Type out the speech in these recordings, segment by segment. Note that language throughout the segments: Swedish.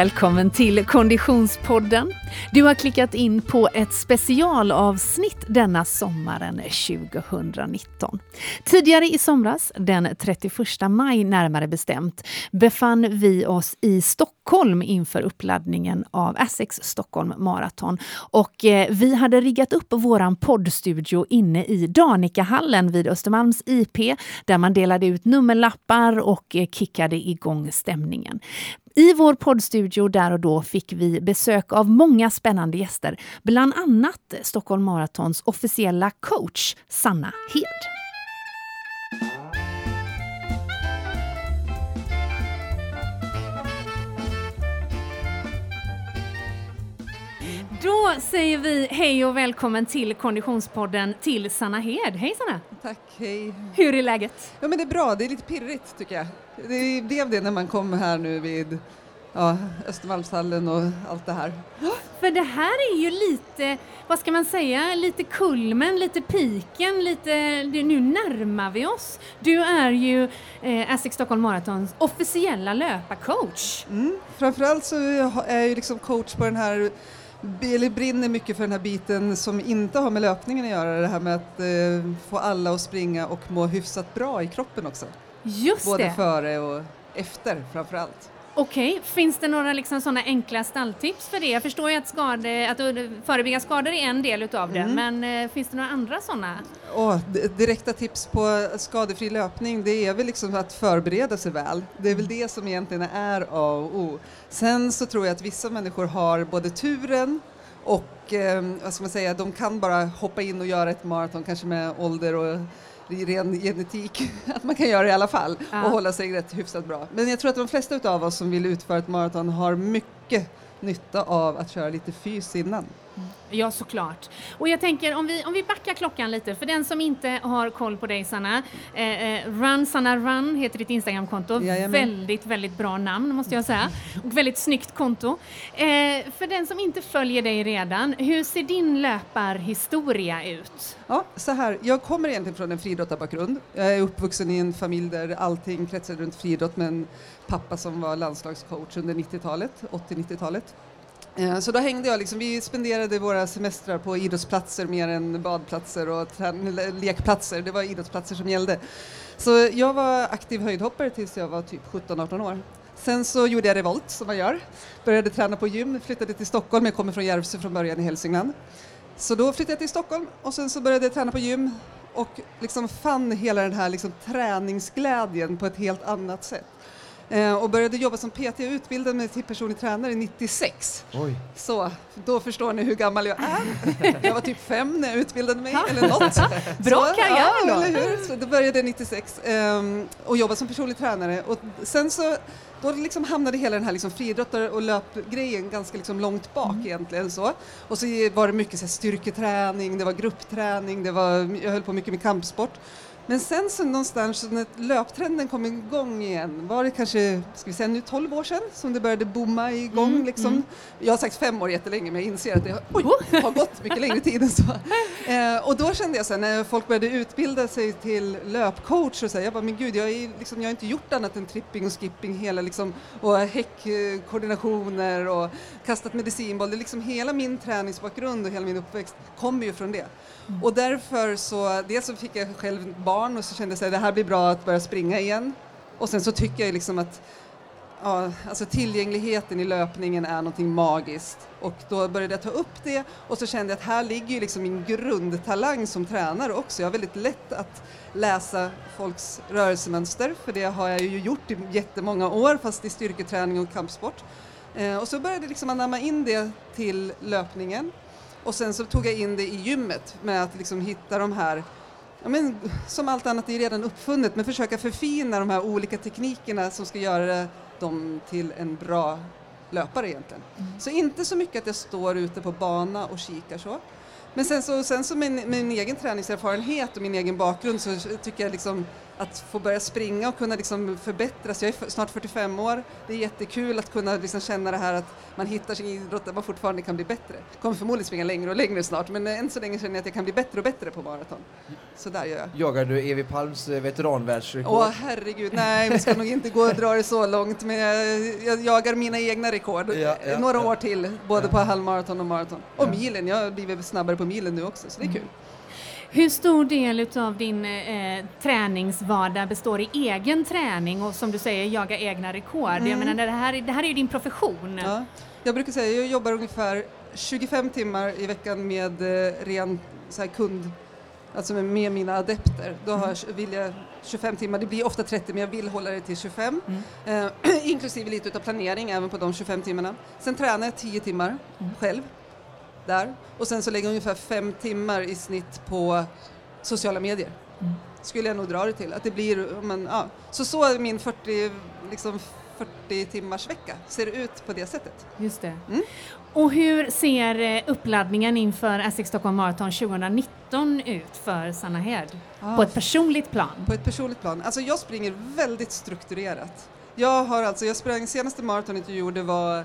Välkommen till Konditionspodden. Du har klickat in på ett specialavsnitt denna sommaren 2019. Tidigare i somras, den 31 maj närmare bestämt, befann vi oss i Stockholm inför uppladdningen av Essex Stockholm Marathon. Och eh, vi hade riggat upp våran poddstudio inne i Danikahallen vid Östermalms IP där man delade ut nummerlappar och eh, kickade igång stämningen. I vår poddstudio där och då fick vi besök av många spännande gäster, bland annat Stockholm Marathons officiella coach Sanna Hed. Då säger vi hej och välkommen till Konditionspodden till Sanna Hed. Hej Sanna! Tack, hej. Hur är läget? Ja men det är bra, det är lite pirrigt tycker jag. Det blev det när man kom här nu vid ja, Östermalmshallen och allt det här. För det här är ju lite, vad ska man säga, lite kulmen, lite piken, lite, nu närmar vi oss. Du är ju eh, Asics Stockholm Marathons officiella löparcoach. Mm. Framförallt så är jag ju liksom coach på den här eller brinner mycket för den här biten som inte har med löpningen att göra, det här med att eh, få alla att springa och må hyfsat bra i kroppen också. Just Både det. före och efter framför allt. Okej, finns det några liksom sådana enkla stalltips för det? Jag förstår ju att, skade, att förebygga skador är en del utav det, Mm. men eh, finns det några andra sådana? D- direkta tips på skadefri löpning, det är väl liksom att förbereda sig väl. Det är väl det som egentligen är A och O. Sen så tror jag att vissa människor har både turen och eh, vad ska man säga, de kan bara hoppa in och göra ett maraton, kanske med ålder och ren genetik, att man kan göra det i alla fall Ja. och hålla sig rätt hyfsat bra. Men jag tror att de flesta utav oss som vill utföra ett maraton har mycket nytta av att köra lite fys innan. Ja, såklart. Och jag tänker om vi, om vi backar klockan lite, för den som inte har koll på dig Sanna, eh, eh, Run Sanna Run heter ditt Instagramkonto. Jajamän. Väldigt, väldigt bra namn måste jag säga. Och väldigt snyggt konto. Eh, för den som inte följer dig redan, hur ser din löparhistoria ut? Ja, så här. Jag kommer egentligen från en friidrottarbakgrund. Jag är uppvuxen i en familj där allting kretsade runt friidrott med en pappa som var landslagscoach under 90-talet, 80-90-talet. Eh, så då hängde jag liksom, vi spenderade våra semestrar på idrottsplatser mer än badplatser och lekplatser. Det var idrottsplatser som gällde. Så jag var aktiv höjdhoppare tills jag var typ 17-18 år. Sen så gjorde jag revolt som man gör. Började träna på gym, flyttade till Stockholm. Jag kommer från Järvsö från början i Hälsingland. Så då flyttade jag till Stockholm och sen så började jag träna på gym och liksom fann hela den här liksom träningsglädjen på ett helt annat sätt. Eh, och började jobba som PT och utbildade mig till personlig tränare 96. Oj. Så då förstår ni hur gammal jag är. Jag var typ fem när jag utbildade mig eller något. Bra Så, karriär ja, ändå. eller hur? Så då började jag 96 ehm, och jobbade som personlig tränare. Och sen så då liksom hamnade hela den här liksom friidrottar och löpgrejen ganska liksom långt bak Mm. egentligen. Så. Och så var det mycket så här, styrketräning, det var gruppträning, det var, jag höll på mycket med kampsport. Men sen så någonstans när löptrenden kom igång igen, var det kanske, ska vi säga nu 12 år sedan som det började bomma igång Mm, liksom. mm. Jag har sagt fem år jättelänge men jag inser att det har, oj, har gått mycket längre tid än så. Eh, och då kände jag sen när folk började utbilda sig till löpcoach och så här, jag bara men gud jag, är, liksom, jag har inte gjort annat än tripping och skipping hela liksom, och häckkoordinationer och kastat medicinboll. Det är liksom hela min träningsbakgrund och hela min uppväxt kommer ju från det. Och därför så, dels så fick jag själv barn och så kände jag att det här blir bra att börja springa igen. Och sen så tycker jag liksom att ja, alltså tillgängligheten i löpningen är någonting magiskt. Och då började jag ta upp det och så kände jag att här ligger ju liksom min grundtalang som tränare också. Jag har väldigt lätt att läsa folks rörelsemönster för det har jag ju gjort i jättemånga år fast i styrketräning och kampsport. Eh, och så började jag liksom anamma in det till löpningen och sen så tog jag in det i gymmet med att liksom hitta de här Ja, men, som allt annat är redan uppfunnet, men försöka förfina de här olika teknikerna som ska göra dem till en bra löpare egentligen. Så inte så mycket att jag står ute på bana och kikar så. Men sen så, sen så med min egen träningserfarenhet och min egen bakgrund så tycker jag liksom att få börja springa och kunna liksom förbättras. Jag är snart 45 år, det är jättekul att kunna liksom känna det här att man hittar sin idrott där man fortfarande kan bli bättre. Jag kommer förmodligen springa längre och längre snart men än så länge känner jag att jag kan bli bättre och bättre på maraton. Så där gör jag. Jagar du Evi Palms eh, veteranvärldsrekord? Åh herregud, nej vi ska nog inte gå och dra det så långt men jag, jag jagar mina egna rekord Ja, ja, några ja. år till, både Ja. på halvmaraton och maraton. Och Ja. milen, jag har blivit snabbare på milen nu också så det är kul. Hur stor del av din eh, träningsvardag består i egen träning och som du säger jaga egna rekord? Jag Mm. menar, det, här, det här är ju din profession. Ja. Jag brukar säga jag jobbar ungefär 25 timmar i veckan med eh, ren så här, kund, alltså med, med mina adepter. Då har jag, vill jag 25 timmar, det blir ofta 30 men jag vill hålla det till 25. Mm. Eh, inklusive lite utav planering även på de 25 timmarna. Sen tränar jag 10 timmar Mm. själv där och sen så lägger jag ungefär 5 timmar i snitt på sociala medier. Mm. Skulle jag nog dra det till. Att det blir, men, ja. Så så är min 40, liksom 40 timmars vecka ser det ut på det sättet. Just det. Mm. Och hur ser eh, uppladdningen inför Essex Stockholm Marathon 2019 ut för Sanna Hed? På ett personligt plan? På ett personligt plan. Alltså jag springer väldigt strukturerat. Jag har alltså, jag sprang, senaste maratonet jag gjorde var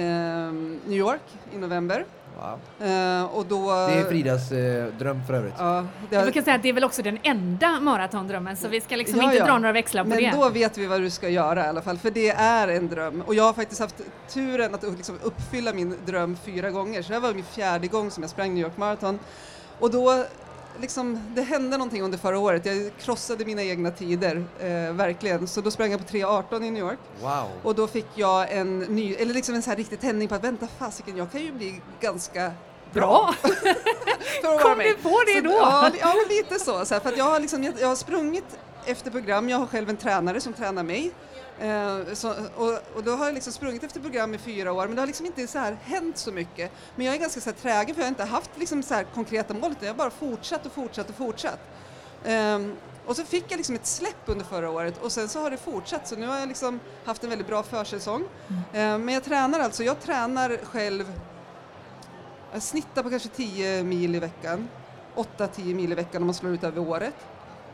New York i november. Wow. Eh, och då... Det är Fridas eh, dröm för övrigt. Ja, det Jag har, brukar säga att det är väl också den enda maratondrömmen så vi ska liksom Ja, inte ja. dra några växlar på men det. då vet vi vad du ska göra i alla fall, för det är en dröm. Och jag har faktiskt haft turen att liksom uppfylla min dröm fyra gånger, så det här var min fjärde gång som jag sprang New York Marathon. Och då, liksom, det hände någonting under förra året, jag krossade mina egna tider, eh, verkligen. Så då sprang jag på 3.18 i New York. Wow. Och då fick jag en ny, eller liksom en så här riktig tändning på att vänta fasiken, jag kan ju bli ganska Bra! Kom du på det Så- då? Ja, ja lite så. så här, för att jag, har liksom, jag, jag har sprungit efter program, jag har själv en tränare som tränar mig. Eh, så, och, och då har jag liksom sprungit efter program i fyra år men det har liksom inte så här hänt så mycket. Men jag är ganska så här trägen för jag har inte haft liksom så här konkreta mål utan jag har bara fortsatt och fortsatt och fortsatt. Eh, och så fick jag liksom ett släpp under förra året och sen så har det fortsatt så nu har jag liksom haft en väldigt bra försäsong. Eh, men jag tränar alltså, jag tränar själv jag snittar på kanske 10 mil i veckan. 8-10 mil i veckan om man slår ut över året.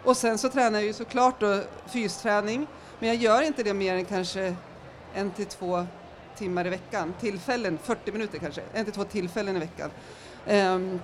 Och sen så tränar jag ju såklart då fysträning, men jag gör inte det mer än kanske en till två timmar i veckan. Tillfällen, 40 minuter kanske, en till två tillfällen i veckan. Ehm,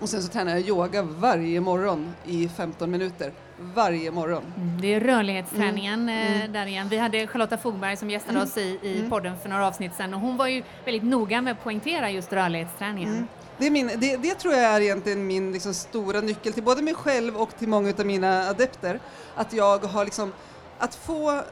och sen så tränar jag yoga varje morgon i 15 minuter. Varje morgon. Mm, Det är rörlighetsträningen Mm, eh, mm. där igen. Vi hade Charlotta Fogberg som gästade oss i, i Mm. podden för några avsnitt sedan och hon var ju väldigt noga med att poängtera just rörlighetsträningen. Det, är min, det, det tror jag är egentligen min liksom stora nyckel till både mig själv och till många av mina adepter. Att jag har liksom, att få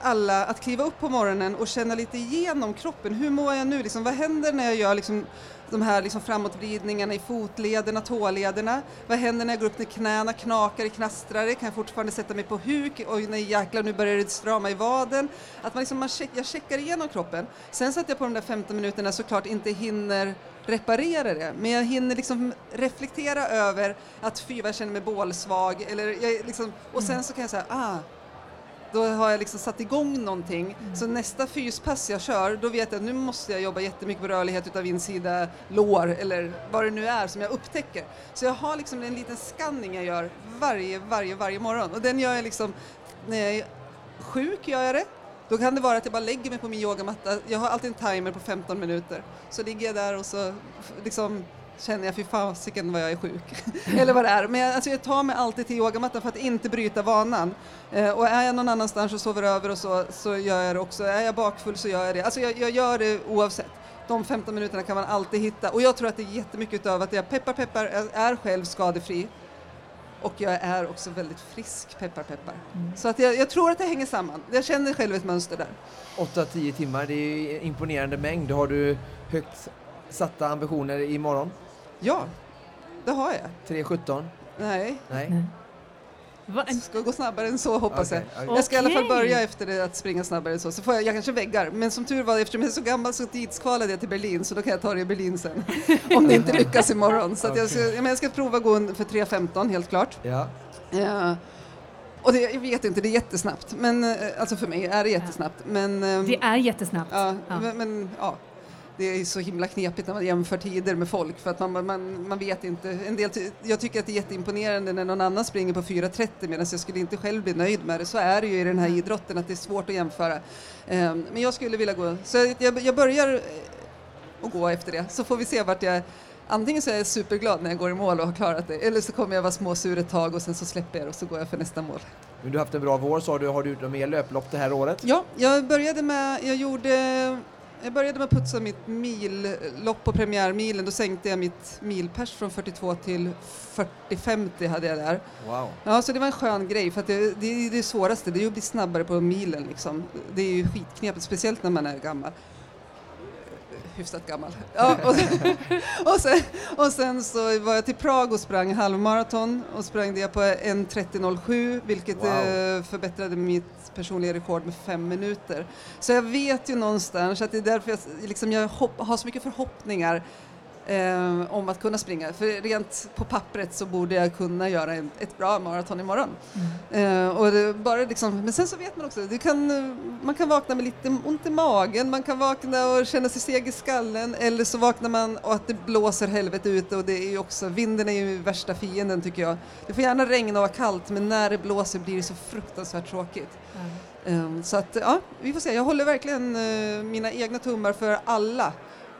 alla att kliva upp på morgonen och känna lite igenom kroppen. Hur mår jag nu? Liksom, vad händer när jag gör liksom, de här liksom framåtvridningarna i fotlederna, tålederna? Vad händer när jag går upp när knäna knakar knastrar knastrare? Kan jag fortfarande sätta mig på huk? Och nej jäklar, nu börjar det strama i vaden. Att man liksom, man check, jag checkar igenom kroppen. Sen så att jag på de där 15 minuterna såklart inte hinner reparera det, men jag hinner liksom reflektera över att fy vad jag känner mig bålsvag eller jag liksom, och sen så kan jag säga ah, då har jag liksom satt igång någonting. Så nästa fyspass jag kör, då vet jag att nu måste jag jobba jättemycket på rörlighet utav insida lår eller vad det nu är som jag upptäcker. Så jag har liksom en liten skanning jag gör varje, varje, varje morgon och den gör jag liksom när jag är sjuk gör jag det. Då kan det vara att jag bara lägger mig på min yogamatta. Jag har alltid en timer på 15 minuter. Så ligger jag där och så liksom känner jag fy fasiken vad jag är sjuk. Eller vad det är. Men jag, alltså jag tar mig alltid till yogamattan för att inte bryta vanan. Eh, och är jag någon annanstans och sover över och så, så gör jag det också. Är jag bakfull så gör jag det. Alltså jag, jag gör det oavsett. De 15 minuterna kan man alltid hitta. Och jag tror att det är jättemycket utav att jag peppar peppar är- är själv skadefri. Och jag är också väldigt frisk, peppar peppar. Så att jag, jag tror att det hänger samman. Jag känner själv ett mönster där. 8-10 timmar, det är ju imponerande mängd. Har du högt satta ambitioner imorgon? Ja, det har jag. 3.17? Nej, Nej? Det ska gå snabbare än så hoppas Okej, jag. okej. Jag ska i alla fall börja efter det att springa snabbare än så. Så får jag, jag kanske väggar. Men som tur var, eftersom jag är så gammal så tidskvalade jag till Berlin så då kan jag ta det i Berlin sen. Om det inte lyckas imorgon. Så att jag, ska, jag, men jag ska prova gå för 3.15 helt klart. Ja. Ja. Och det, jag vet inte, det är jättesnabbt. Men, eh, alltså för mig är det jättesnabbt. Men, ehm, Det är jättesnabbt. Ja, Ja. Men, men ja. Det är så himla knepigt när man jämför tider med folk för att man, man, man vet inte. En del, jag tycker att det är jätteimponerande när någon annan springer på 4.30 medan jag skulle inte själv bli nöjd med det. Så är det ju i den här idrotten att det är svårt att jämföra. Um, men jag skulle vilja gå, så jag, jag börjar eh, att gå efter det så får vi se vart jag Antingen så är jag superglad när jag går i mål och har klarat det eller så kommer jag vara småsur ett tag och sen så släpper jag och så går jag för nästa mål. Men du har haft en bra vår sa du. Har du gjort några mer löplopp det här året? Ja, jag började med, jag gjorde jag började med att putsa mitt millopp på premiärmilen. Då sänkte jag mitt milpers från 42 till 40-50 hade jag där. Wow. Ja, så det var en skön grej för att det, det är det svåraste, det är att bli snabbare på milen liksom. Det är ju skitknepigt, speciellt när man är gammal hyfsat gammal. Ja, och, och, sen, och sen så var jag till Prag och sprang halvmaraton och sprang det på 1.30.07 vilket wow. Eh, förbättrade mitt personliga rekord med fem minuter. Så jag vet ju någonstans att det är därför jag, liksom, jag hopp, har så mycket förhoppningar eh, om att kunna springa. För rent på pappret så borde jag kunna göra en, ett bra maraton imorgon. Mm. Eh, och det, bara liksom, men sen så vet man också, det kan, man kan vakna med lite ont i magen, man kan vakna och känna sig seg i skallen eller så vaknar man och att det blåser helvete ute och det är ju också, vinden är ju värsta fienden tycker jag. Det får gärna regna och vara kallt men när det blåser blir det så fruktansvärt tråkigt. Mm. Um, så att ja, vi får se. Jag håller verkligen uh, mina egna tummar för alla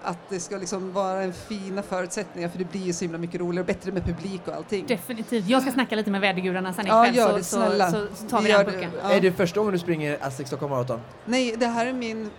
att det ska liksom vara en fina förutsättningar för det blir ju så himla mycket roligare och bättre med publik och allting. Definitivt. Jag ska snacka lite med vädergudarna sen ikväll ja, det, så, snälla. Så, så, tar vi den pucken. Ja. Är det första gången du springer Aztec Stockholm Marathon? Nej, det här är min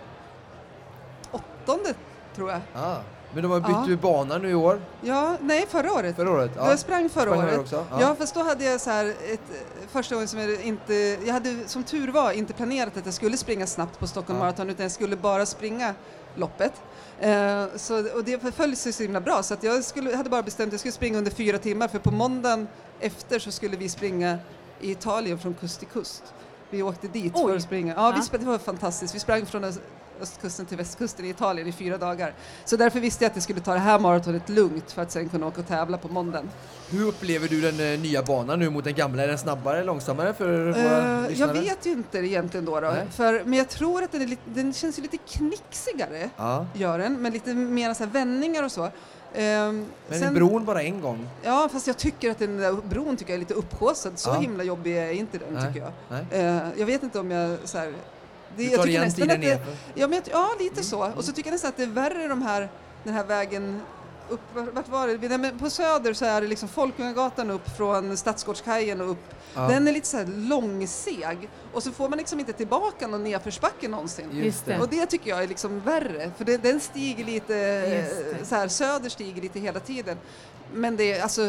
åttonde tror jag. Ah. Men de har bytt ja. bana nu i år? Ja, nej förra året. Förra året? Ja. Jag sprang förra sprang året. Också? Ja. ja, fast då hade jag så här ett, första gången som jag inte, jag hade som tur var inte planerat att jag skulle springa snabbt på Stockholm ja. Marathon utan jag skulle bara springa loppet. Eh, så, och det föll sig så himla bra så att jag skulle, hade bara bestämt att jag skulle springa under fyra timmar för på måndagen efter så skulle vi springa i Italien från kust till kust. Vi åkte dit Oj. för att springa. Ja, ja. Vi, det var fantastiskt. Vi sprang från östkusten till västkusten i Italien i fyra dagar. Så därför visste jag att jag skulle ta det här maratonet lugnt för att sen kunna åka och tävla på måndagen. Hur upplever du den eh, nya banan nu mot den gamla? Är den snabbare eller långsammare för våra uh, Jag vet ju inte egentligen då, då för, men jag tror att den, är lite, den känns lite knixigare, ja. gör den, med lite mer så vändningar och så. Um, men sen, bron bara en gång? Ja, fast jag tycker att den där bron tycker jag är lite upphaussad. Så ja. himla jobbig är inte den, Nej. tycker jag. Uh, jag vet inte om jag så här, det, du tar jag igen tiden det, ja, men, ja, lite mm. så. Och så tycker jag nästan att det är värre de här, den här vägen upp, vart var det? På Söder så är det liksom Folkungagatan upp från Stadsgårdskajen och upp. Ja. Den är lite så här långseg och så får man liksom inte tillbaka någon nedförsbacke någonsin. Just det. Och det tycker jag är liksom värre, för det, den stiger lite, så här, Söder stiger lite hela tiden. Men det är alltså,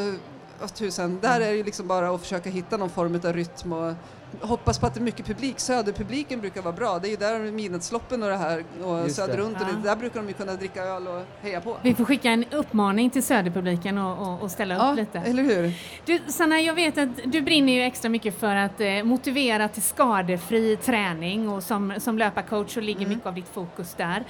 oh, tusan, där mm. är det liksom bara att försöka hitta någon form av rytm och hoppas på att det är mycket publik. Söderpubliken brukar vara bra. Det är ju där midnattsloppen och det här och Söder runt ja. och det, där brukar de ju kunna dricka öl och heja på. Vi får skicka en uppmaning till Söderpubliken och, och, och ställa ja, upp lite. eller hur? Du Sanna, jag vet att du brinner ju extra mycket för att eh, motivera till skadefri träning och som, som löparcoach så ligger mm. mycket av ditt fokus där.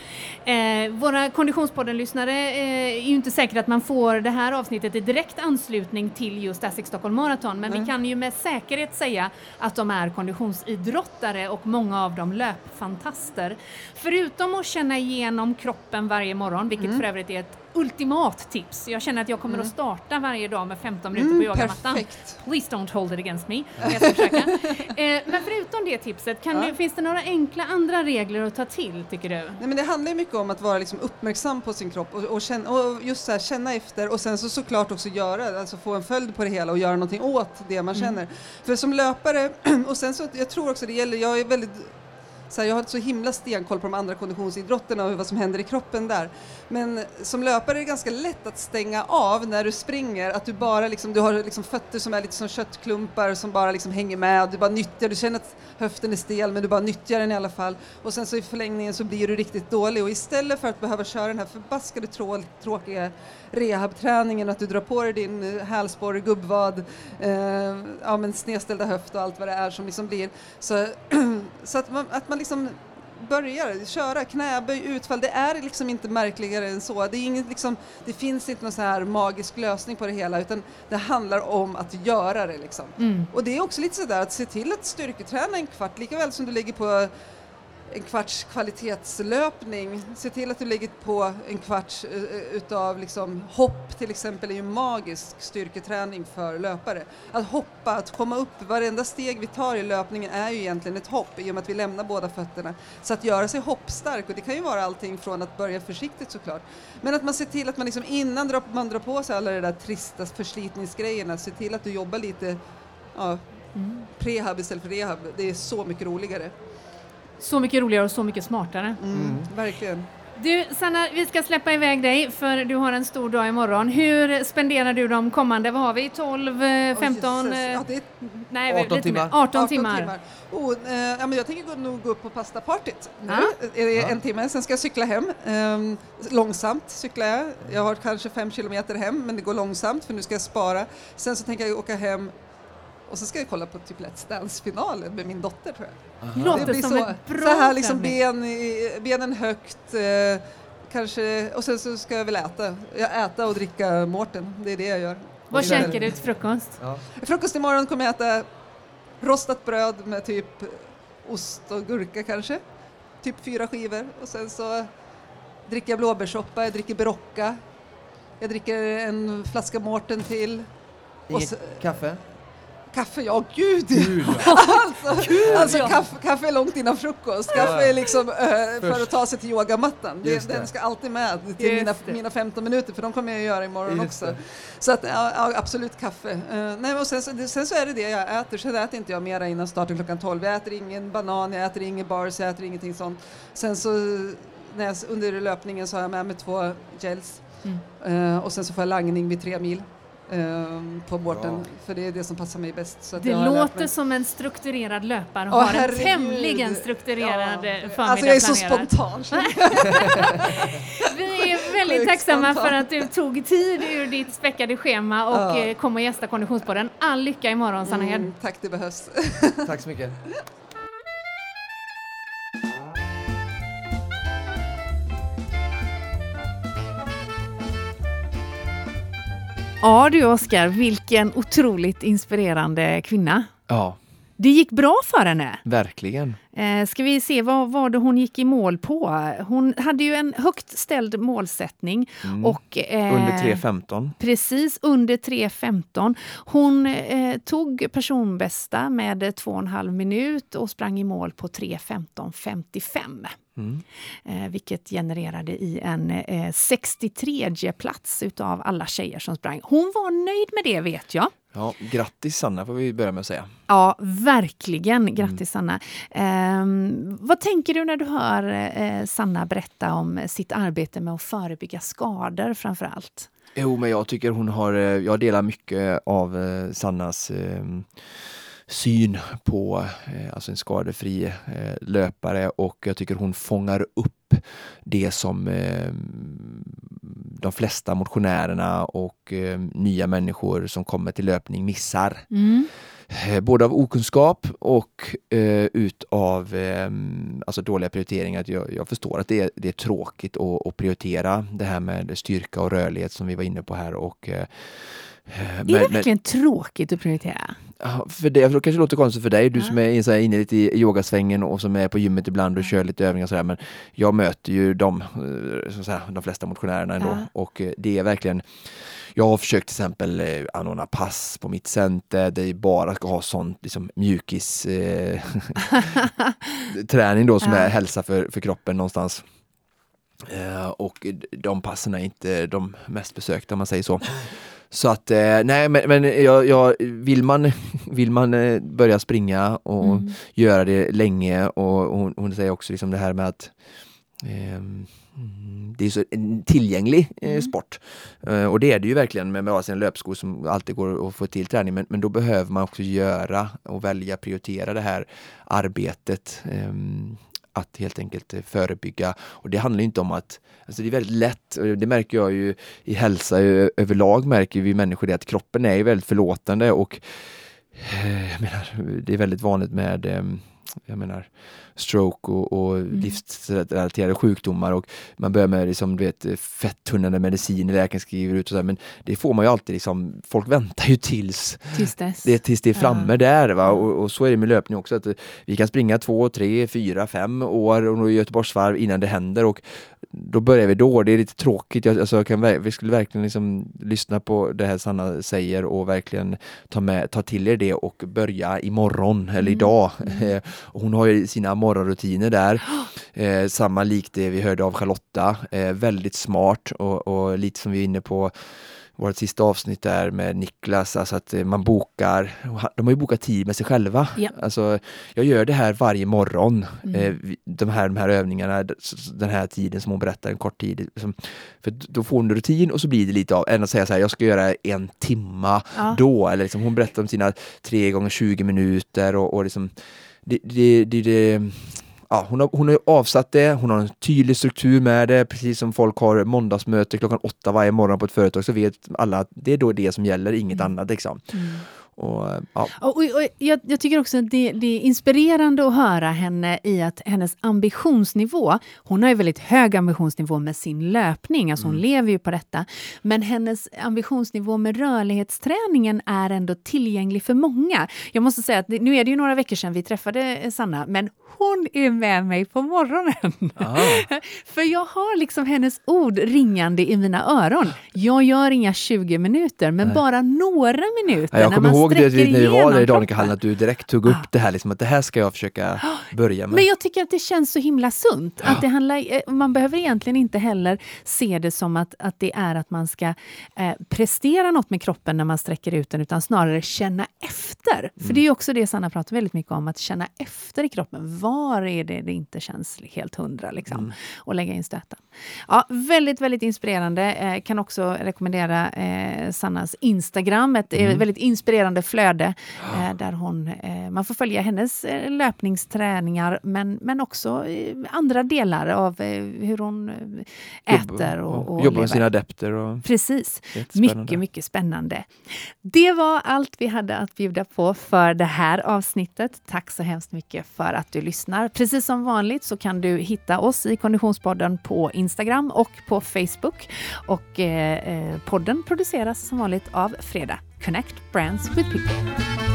Eh, våra Konditionspodden-lyssnare eh, är ju inte säkert att man får det här avsnittet i direkt anslutning till just Asics Stockholm Marathon men mm. vi kan ju med säkerhet säga att de är konditionsidrottare och många av dem löpfantaster. Förutom att känna igenom kroppen varje morgon, vilket mm. för övrigt är ett ultimat tips. Jag känner att jag kommer mm. att starta varje dag med 15 minuter mm, på yogamattan. Perfekt. Please don't hold it against me. Jag ska försöka. eh, men förutom det tipset, ja. du, finns det några enkla andra regler att ta till tycker du? Nej, men det handlar mycket om att vara liksom uppmärksam på sin kropp och, och, känna, och just så här, känna efter och sen så såklart också göra, alltså få en följd på det hela och göra någonting åt det man mm. känner. För som löpare, och sen så, jag tror också det gäller, jag är väldigt så här, jag har så himla stenkoll på de andra konditionsidrotterna och vad som händer i kroppen där. Men som löpare är det ganska lätt att stänga av när du springer, att du bara liksom, du har liksom fötter som är lite som köttklumpar som bara liksom hänger med, du bara nyttjar, du känner att höften är stel men du bara nyttjar den i alla fall och sen så i förlängningen så blir du riktigt dålig och istället för att behöva köra den här förbaskade trå tråkiga rehabträningen och att du drar på dig din eh, hälsporre, gubbvad, eh, ja men snedställda höft och allt vad det är som liksom blir så, så att man, att man liksom börjar köra knäböj, utfall, det är liksom inte märkligare än så. Det, är inget, liksom, det finns inte någon så här magisk lösning på det hela utan det handlar om att göra det. Liksom. Mm. Och det är också lite sådär att se till att styrketräna en kvart, lika väl som du lägger på en kvarts kvalitetslöpning. Se till att du lägger på en kvarts eh, utav liksom hopp till exempel är ju magisk styrketräning för löpare. Att hoppa, att komma upp, varenda steg vi tar i löpningen är ju egentligen ett hopp i och med att vi lämnar båda fötterna. Så att göra sig hoppstark och det kan ju vara allting från att börja försiktigt såklart. Men att man ser till att man liksom innan man drar på sig alla de där trista förslitningsgrejerna, se till att du jobbar lite ja, mm. prehab istället för rehab. Det är så mycket roligare. Så mycket roligare och så mycket smartare. Mm, mm. Verkligen. Du Sanna, vi ska släppa iväg dig för du har en stor dag imorgon. Hur spenderar du de kommande, vad har vi, 12, 15? Oh, ja, det är, nej, 18 timmar. 18, 18 timmar. timmar. Oh, eh, ja, men jag tänker nog gå upp på pastapartyt nu, ah. en timme, sen ska jag cykla hem. Um, långsamt cyklar jag, jag har kanske fem kilometer hem men det går långsamt för nu ska jag spara. Sen så tänker jag åka hem och så ska jag kolla på typ Let's Dance-finalen med min dotter tror jag. Aha. Låter det blir som så, ett bra så här liksom ben, benen högt, eh, kanske, och sen så ska jag väl äta. Jag äta och dricka Mårten, det är det jag gör. Vad käkar du till frukost? Ja. Frukost imorgon kommer jag äta rostat bröd med typ ost och gurka kanske. Typ fyra skivor och sen så dricker jag blåbärssoppa, jag dricker Berocca. Jag dricker en flaska Mårten till. Inget kaffe? Kaffe, ja gud! gud alltså, gud, alltså ja. kaffe, kaffe, är långt innan frukost. Kaffe är liksom äh, för att ta sig till yogamattan. Det, den ska alltid med till mina, mina 15 minuter för de kommer jag göra imorgon Just också. Det. Så att, ja, absolut kaffe. Uh, nej, och sen, sen, så är det det jag äter. Sen äter inte jag mera innan starten klockan 12. Jag äter ingen banan, jag äter ingen bars, jag äter ingenting sånt. Sen så när jag, under löpningen så har jag med mig två gels. Mm. Uh, och sen så får jag langning vid tre mil. Ehm, på båten, ja. för det är det som passar mig bäst. det låter som en strukturerad löpare och oh, har en tämligen strukturerad ja. förmiddag Alltså jag är så spontan. Vi är väldigt tacksamma spontan. för att du tog tid ur ditt späckade schema och ja. Eh, kom och gästa Konditionspodden. All lycka imorgon Sanna. Mm, tack, det behövs. tack så mycket. Ja du Oskar, vilken otroligt inspirerande kvinna. Ja. Det gick bra för henne. Verkligen. Eh, ska vi se, vad var det hon gick i mål på? Hon hade ju en högt ställd målsättning. Mm. Och, eh, under 3.15. Precis, under 3.15. Hon eh, tog personbästa med 2,5 minut och sprang i mål på 3.15.55. Mm. Eh, vilket genererade i en eh, 63 plats utav alla tjejer som sprang. Hon var nöjd med det vet jag. Ja, grattis Sanna får vi börja med att säga. Ja, verkligen. Grattis mm. Sanna. Eh, vad tänker du när du hör eh, Sanna berätta om sitt arbete med att förebygga skador framför allt? Jo, men jag tycker hon har, eh, jag delar mycket av eh, Sannas ehm, syn på eh, alltså en skadefri eh, löpare och jag tycker hon fångar upp det som eh, de flesta motionärerna och nya människor som kommer till löpning missar. Mm. Både av okunskap och eh, utav eh, alltså dåliga prioriteringar. Jag, jag förstår att det är, det är tråkigt att, att, prioritera det här med styrka och rörlighet som vi var inne på här. Och, eh, är det verkligen men, tråkigt att prioritera? För det, det kanske låter konstigt för dig, du som är så här, inne lite i yogasvängen och som är på gymmet ibland och kör lite övningar och sådär. Men jag möter ju de, eh, så säga, de flesta motionärerna ändå ja. och eh, det är verkligen jag har försökt till exempel eh, anordna pass på mitt center där vi bara ska ha sån liksom, mjukis eh, träning då som ja. är hälsa för, för kroppen någonstans. Eh, och de passen är inte de mest besökta om man säger så. Så att, eh, nej men, men jag, jag, vill man, vill man eh, börja springa och mm. göra det länge och hon, hon, säger också liksom det här med att eh, det är så en tillgänglig eh, mm. sport. Eh, och det är det ju verkligen med, med sina löpskor som alltid går att få till träning. Men, men då behöver man också göra och välja prioritera det här arbetet ehm, att helt enkelt eh, förebygga. Och det handlar inte om att, alltså det är väldigt lätt, eh, det märker jag ju i hälsa eh, överlag märker vi människor det att kroppen är väldigt förlåtande och jag menar, det är väldigt vanligt med jag menar, stroke och, och Mm. livsrelaterade sjukdomar och man börjar med liksom, du vet, fetttunnande mediciner läkaren skriver ut och så här, men det får man ju alltid liksom, folk väntar ju tills Tills dess. det, tills det är framme Ja. där. Va? Och, och så är det med löpning också, att vi kan springa två, tre, fyra, fem år och Göteborgsvarv innan det händer och då börjar vi då. Det är lite tråkigt. Jag, alltså, jag kan, vi skulle verkligen liksom lyssna på det här Sanna säger och verkligen ta, med, ta till er det och börja imorgon eller Mm. idag. Och hon har ju sina morgonrutiner där. Eh, samma likt det vi hörde av Charlotta. Eh, väldigt smart och, och lite som vi är inne på vårt sista avsnitt där med Niklas, alltså att eh, man bokar, de har ju bokat tid med sig själva. Ja. Alltså, jag gör det här varje morgon, Mm. eh, de, här, de här övningarna, den här tiden som hon berättar, en kort tid. Liksom, för då får hon rutin och så blir det lite av, än att säga så här, jag ska göra en timma Ja. då, eller liksom, hon berättar om sina tre gånger 20 minuter och, och liksom, det, det, det, det Ja, hon, har, hon har avsatt det, hon har en tydlig struktur med det, precis som folk har måndagsmöte klockan åtta varje morgon på ett företag så vet alla att det är då det som gäller, inget Mm. annat. Liksom. Mm. Och, ja. Och, och, jag, jag tycker också att det, det är inspirerande att höra henne i att hennes ambitionsnivå, hon har ju väldigt hög ambitionsnivå med sin löpning, alltså hon Mm. lever ju på detta, men hennes ambitionsnivå med rörlighetsträningen är ändå tillgänglig för många. Jag måste säga att det, nu är det ju några veckor sedan vi träffade Sanna, men hon är med mig på morgonen. Ah. För jag har liksom hennes ord ringande i mina öron. Jag gör inga 20 minuter, men Nej. bara några minuter. Ja, jag när kommer man ihåg det sträcker när vi var där i Danikahallen att du direkt tog upp det här, liksom, att det här ska jag försöka börja med. Men jag tycker att det känns så himla sunt. Att det handlar, eh, man behöver egentligen inte heller se det som att, att det är att man ska eh, prestera något med kroppen när man sträcker ut den, utan snarare känna efter. För det är också det Sanna pratar väldigt mycket om, att känna efter i kroppen. Var är det det inte känns helt hundra? Liksom, Och lägga in stöten. Ja, väldigt, väldigt inspirerande. Eh, kan också rekommendera eh, Sannas Instagram, ett eh, väldigt inspirerande flöde eh, där hon, eh, man får följa hennes eh, löpningsträningar men, men också andra delar av hur hon äter och, och jobbar lever. med sina adepter. Och, Precis. Mycket, mycket spännande. Det var allt vi hade att bjuda på för det här avsnittet. Tack så hemskt mycket för att du lyssnar. Precis som vanligt så kan du hitta oss i Konditionspodden på Instagram och på Facebook. Och eh, podden produceras som vanligt av Fredag. Connect Brands with People.